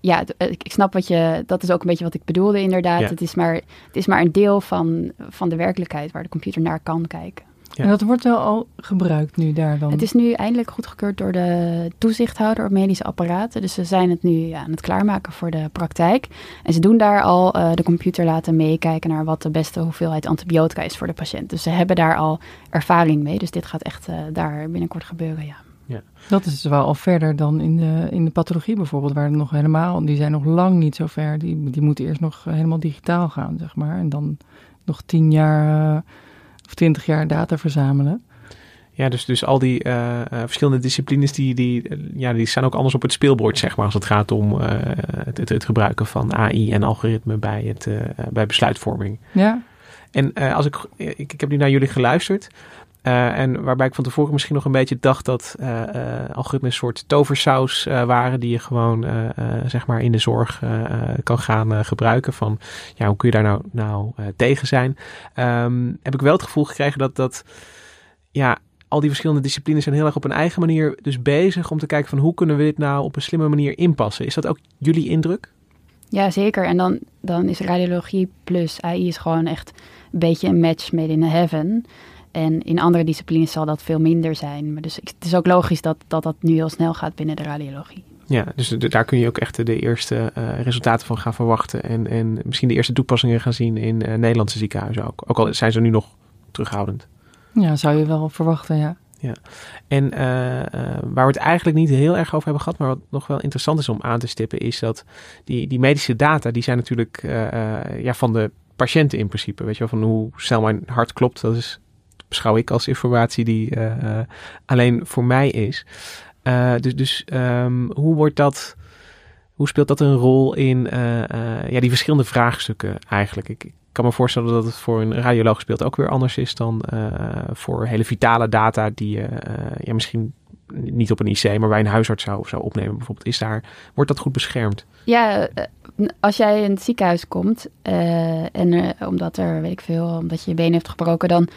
ja, ik, snap wat je, dat is ook een beetje wat ik bedoelde inderdaad. Het, is maar, het is maar een deel van, van de werkelijkheid waar de computer naar kan kijken. Ja. En dat wordt wel al gebruikt nu daar dan? Het is nu eindelijk goedgekeurd door de toezichthouder op medische apparaten. Dus ze zijn het nu ja, aan het klaarmaken voor de praktijk. En ze doen daar al uh, de computer laten meekijken naar wat de beste hoeveelheid antibiotica is voor de patiënt. Dus ze hebben daar al ervaring mee. Dus dit gaat echt uh, daar binnenkort gebeuren, ja. Ja. Dat is wel al verder dan in de, in de pathologie bijvoorbeeld, waar nog helemaal, die zijn nog lang niet zo ver. Die, die moeten eerst nog helemaal digitaal gaan, zeg maar. En dan nog tien jaar uh, of twintig jaar data verzamelen. Ja, dus, dus al die uh, verschillende disciplines, die, die, ja, die staan ook anders op het speelbord, zeg maar, als het gaat om uh, het, het, het, gebruiken van AI en algoritme bij, het, bij besluitvorming. Ja. En als ik, ik, ik heb nu naar jullie geluisterd. Uh, en waarbij ik van tevoren misschien nog een beetje dacht dat uh, uh, algoritmes een soort toversaus waren die je gewoon zeg maar in de zorg kan gaan gebruiken. Van ja, hoe kun je daar nou, nou tegen zijn? Um, heb ik wel het gevoel gekregen dat dat ja, al die verschillende disciplines zijn heel erg op een eigen manier dus bezig om te kijken van hoe kunnen we dit nou op een slimme manier inpassen. Is dat ook jullie indruk? Ja, zeker. En dan, dan is radiologie plus AI is gewoon echt een beetje een match made in heaven. En in andere disciplines zal dat veel minder zijn. Maar dus het is ook logisch dat, dat dat nu heel snel gaat binnen de radiologie. Ja, dus daar kun je ook echt de eerste uh, resultaten van gaan verwachten. En, en misschien de eerste toepassingen gaan zien in uh, Nederlandse ziekenhuizen ook. Ook al zijn ze nu nog terughoudend. Ja, zou je wel verwachten, ja. Ja, en uh, waar we het eigenlijk niet heel erg over hebben gehad, maar wat nog wel interessant is om aan te stippen, is dat die, die medische data, die zijn natuurlijk ja, van de patiënten in principe. Weet je wel, van hoe snel mijn hart klopt, dat is beschouw ik als informatie die uh, alleen voor mij is. Uh, dus dus um, hoe wordt dat, hoe speelt dat een rol in ja, die verschillende vraagstukken eigenlijk? Ik, kan me voorstellen dat het voor een radioloog speelt ook weer anders is dan voor hele vitale data die je ja, misschien niet op een IC, maar bij een huisarts zou, zou opnemen bijvoorbeeld, is daar, wordt dat goed beschermd? Ja, eh, als jij in het ziekenhuis komt eh, en eh, omdat er, weet ik veel, omdat je je been heeft gebroken, dan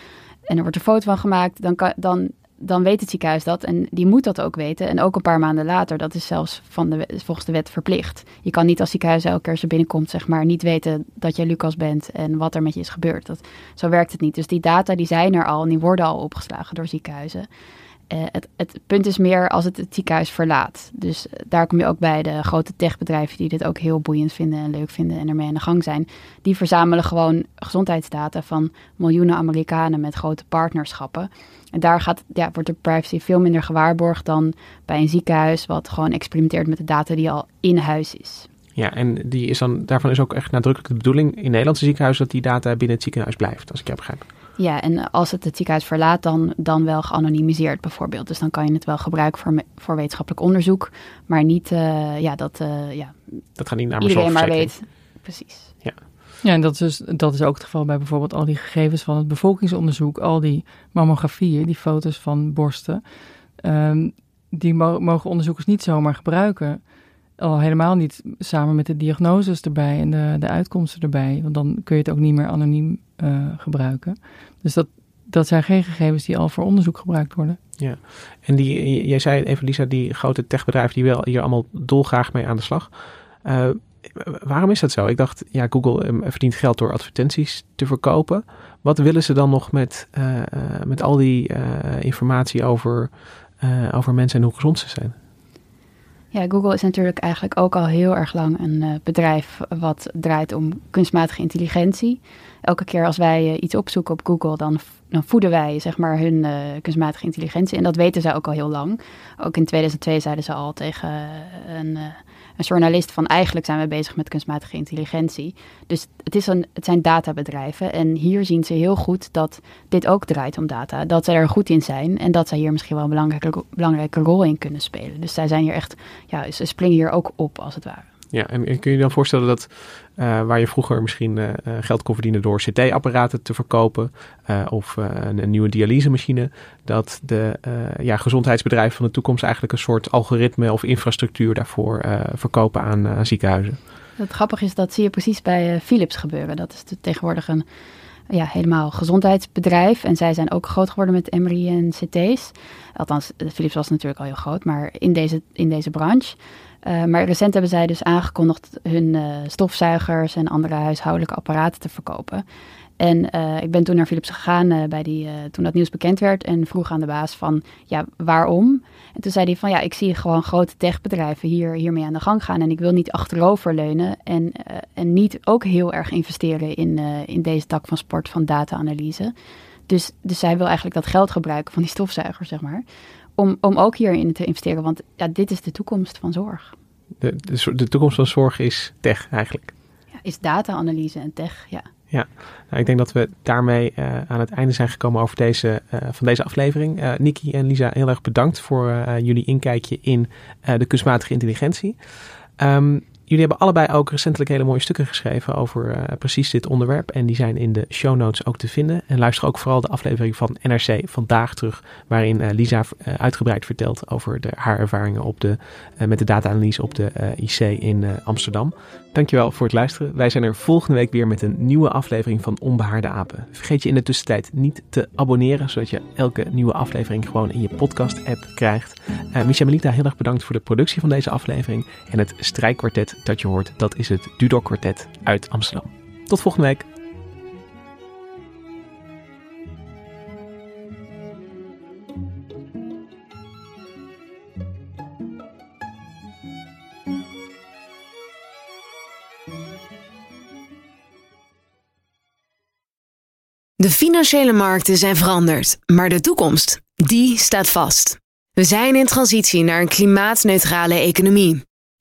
en er wordt een foto van gemaakt, dan, dan, dan weet het ziekenhuis dat en die moet dat ook weten. En ook een paar maanden later, dat is zelfs van de, volgens de wet verplicht. Je kan niet als ziekenhuis elke keer je binnenkomt, zeg maar, niet weten dat jij Lucas bent en wat er met je is gebeurd. Dat, zo werkt het niet. Dus die data die zijn er al en die worden al opgeslagen door ziekenhuizen. Uh, het, het, punt is meer als het het ziekenhuis verlaat. Dus uh, daar kom je ook bij de grote techbedrijven die dit ook heel boeiend vinden en leuk vinden en ermee aan de gang zijn. Die verzamelen gewoon gezondheidsdata van miljoenen Amerikanen met grote partnerschappen. En daar gaat, ja, wordt de privacy veel minder gewaarborgd dan bij een ziekenhuis wat gewoon experimenteert met de data die al in huis is. Ja, en die is dan, daarvan is ook echt nadrukkelijk de bedoeling in Nederlandse ziekenhuizen dat die data binnen het ziekenhuis blijft, als ik jou begrijp. Ja, en als het het ziekenhuis verlaat, dan, dan wel geanonimiseerd bijvoorbeeld. Dus dan kan je het wel gebruiken voor, voor wetenschappelijk onderzoek, maar niet uh, ja, dat, uh, ja, dat gaat niet naar iedereen maar weet. Precies. Ja. Ja, en dat is, dus, dat is ook het geval bij bijvoorbeeld al die gegevens van het bevolkingsonderzoek, al die mammografieën, die foto's van borsten. Um, die mo mogen onderzoekers niet zomaar gebruiken. Al helemaal niet samen met de diagnoses erbij en de, de uitkomsten erbij. Want dan kun je het ook niet meer anoniem uh, gebruiken. Dus dat, dat zijn geen gegevens die al voor onderzoek gebruikt worden. Ja, en die, jij zei even Lisa, die grote techbedrijven die wel hier allemaal dolgraag mee aan de slag. Uh, waarom is dat zo? Ik dacht, ja, Google um, verdient geld door advertenties te verkopen. Wat willen ze dan nog met, uh, met al die informatie over, over mensen en hoe gezond ze zijn? Ja, Google is natuurlijk eigenlijk ook al heel erg lang een uh, bedrijf wat draait om kunstmatige intelligentie. Elke keer als wij uh, iets opzoeken op Google, dan, dan voeden wij zeg maar hun uh, kunstmatige intelligentie. En dat weten zij ook al heel lang. Ook in 2002 zeiden ze al tegen een, een journalist van eigenlijk zijn we bezig met kunstmatige intelligentie. Dus het, is een, het zijn databedrijven en hier zien ze heel goed dat dit ook draait om data. Dat zij er goed in zijn en dat zij hier misschien wel een belangrijke, belangrijke rol in kunnen spelen. Dus zij zijn hier echt, ja, ze springen hier ook op als het ware. Ja, en, kun je je dan voorstellen dat uh, waar je vroeger misschien uh, geld kon verdienen door CT-apparaten te verkopen of een, een, nieuwe dialysemachine, dat de ja, gezondheidsbedrijven van de toekomst eigenlijk een soort algoritme of infrastructuur daarvoor verkopen aan, aan, ziekenhuizen? Het grappige is dat zie je precies bij Philips gebeuren. Dat is tegenwoordig een ja, helemaal gezondheidsbedrijf. En zij zijn ook groot geworden met MRI en CT's. Althans, Philips was natuurlijk al heel groot, maar in deze, in deze branche. Uh, maar recent hebben zij dus aangekondigd hun uh, stofzuigers en andere huishoudelijke apparaten te verkopen. En uh, ik ben toen naar Philips gegaan bij die, toen dat nieuws bekend werd en vroeg aan de baas van, ja, waarom? En toen zei hij van, ja, ik zie gewoon grote techbedrijven hier, hiermee aan de gang gaan en ik wil niet achteroverleunen en, en niet ook heel erg investeren in, in deze tak van sport van data-analyse. Dus, dus zij wil eigenlijk dat geld gebruiken van die stofzuigers, zeg maar, om, om ook hierin te investeren. Want ja, dit is de toekomst van zorg. De, de, de toekomst van zorg is tech eigenlijk. Ja, is data-analyse en tech, ja. Ja, nou, ik denk dat we daarmee uh, aan het einde zijn gekomen over deze, uh, van deze aflevering. Uh, Nikki en Lisa, heel erg bedankt voor jullie inkijkje in de kunstmatige intelligentie. Um, Jullie hebben allebei ook recentelijk hele mooie stukken geschreven over uh, precies dit onderwerp. En die zijn in de show notes ook te vinden. En luister ook vooral de aflevering van NRC vandaag terug. Waarin uh, Lisa uh, uitgebreid vertelt over haar ervaringen op de, met de data-analyse op de IC in Amsterdam. Dankjewel voor het luisteren. Wij zijn er volgende week weer met een nieuwe aflevering van Onbehaarde Apen. Vergeet je in de tussentijd niet te abonneren. Zodat je elke nieuwe aflevering gewoon in je podcast-app krijgt. Micha Melita, heel erg bedankt voor de productie van deze aflevering. En het strijkkwartet dat je hoort, dat is het Dudok Quartet uit Amsterdam. Tot volgende week. De financiële markten zijn veranderd, maar de toekomst, die staat vast. We zijn in transitie naar een klimaatneutrale economie.